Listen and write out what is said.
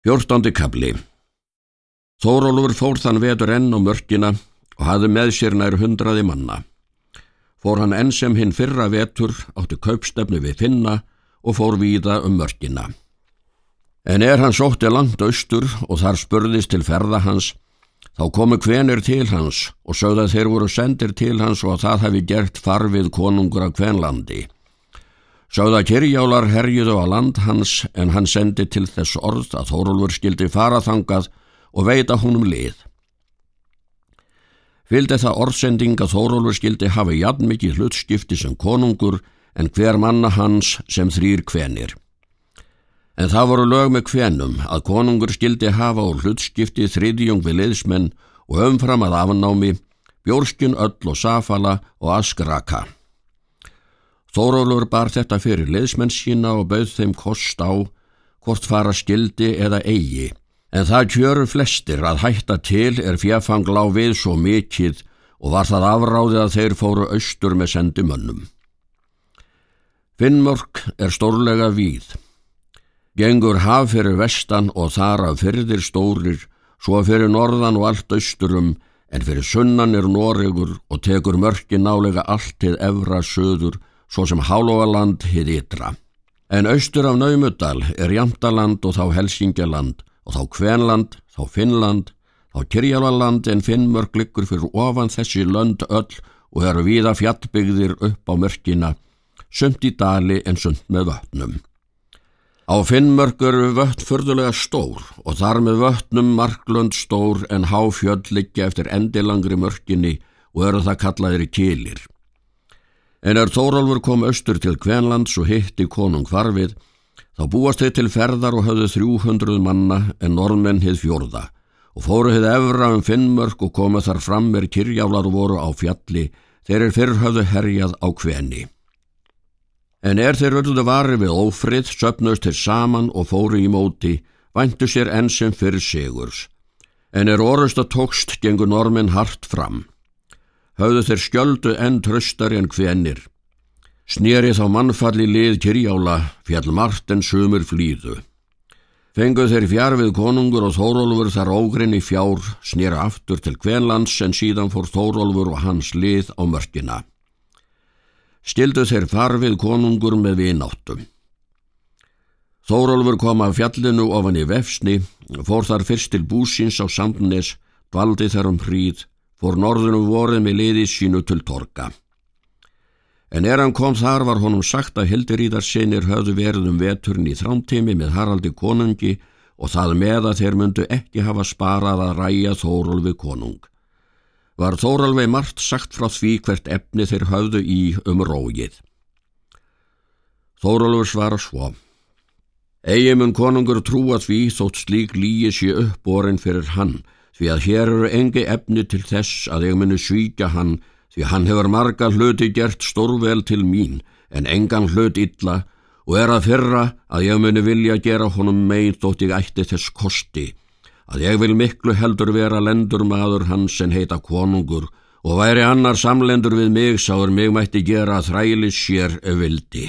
Fjórtándi kabli Þórólfur fór þann vetur enn á mörkina og hafði með sér nær hundraði manna. Fór hann enn sem hinn fyrra vetur átti kaupstefnu við finna og fór víða um mörkina. En er hann sótti langt austur og þar spurðist til ferða hans, þá komu kvenir til hans og sögða þeir voru sendir til hans og að það hefði gert farfið konungur af kvenlandi. Sáða Kirjálar herjuðu á land hans en hann sendi til þess orð að Þórólfur skildi faraþangað og veita húnum lið. Fyldi það orðsending að Þórólfur skildi hafa jafn mikið hlutskipti sem konungur en hver manna hans sem þrýr kvenir. En það voru lög með kvenum að konungur skildi hafa úr hlutskipti þriðjung við liðsmenn og umfram að afnámi, bjórskun öll og safala og askraka. Þórólur bar þetta fyrir leðsmenn sína og bauð þeim kost á hvort fara skildi eða eigi, en það kjöru flestir að hætta til er fjafang lág við svo mikið og var það afráðið að þeir fóru austur með sendimönnum. Finnmörk er stórlega víð. Gengur haf fyrir vestan og þar af fyrðir stórir, svo fyrir norðan og allt austurum, en fyrir sunnan er Noregur og tekur mörki nálega allt til evra söður svo sem Hálóaland hið ytra. En austur af Naumudal er Jamtaland og þá Helsingjaland og þá Kvenland, þá Finnland, þá Kirjalaland en Finnmörk liggur fyrir ofan þessi lönd öll og eru viða fjallbyggðir upp á mörkina, sumt í dali en sumt með vötnum. Á Finnmörk eru vött förðulega stór og þar með vötnum marklönd stór en háfjöld liggja eftir endilangri mörkinni og eru það kallaðir í kilir. En er Þórólfur kom austur til Kvenlands og hitti konung hvarfið, þá búast þið til ferðar og höfðu 300 manna en normenn hið fjórða og fóru hið efra um Finnmörk og komu þar fram með kirjálar voru á fjalli þeir er fyrr höfðu herjað á Kvenni. En er þeir völdu varri við ófrið, söpnust þeir saman og fóru í móti, væntu sér enn sem fyrir sigurs. En er orðust að tókst gengur normenn hart fram höfðu þeir skjöldu enn tröstari en hvennir. Snýri þá mannfalli lið kyrjála, fjall margt en sumur flýðu. Fenguð þeir fjarfið konungur og Þórólfur þar ógrinni fjár, snýra aftur til kvenlands en síðan fór Þórólfur og hans lið á mörkina. Stildu þeir farfið konungur með vináttum. Þórólfur kom af fjallinu ofan í vefsni, fór þar fyrst til búsins á Sandnes, valdi þar um hríð, fór norðunum vorið með liði sínu til torka. En er hann kom þar var honum sagt að Hildiríðarsinir höfðu verið um veturn í þrámtími með Haraldi konungi og það með að þeir myndu ekki hafa sparað að ræja Þórólfi konung. Var Þórólfi margt sagt frá því hvert efni þeir höfðu í um rógið. Þórólfur svara svo. Egimun konungur trúa því þótt slík líi sé uppborinn fyrir hann því að hér eru engi efni til þess að ég muni svíkja hann því hann hefur marga hluti gert stórvel til mín en engan hlut illa og er að fyrra að ég muni vilja gera honum meint þótt ég ætti þess kosti að ég vil miklu heldur vera lendur maður hans en heita konungur og væri annar samlendur við mig sáur mig mætti gera þrælis sér vildi.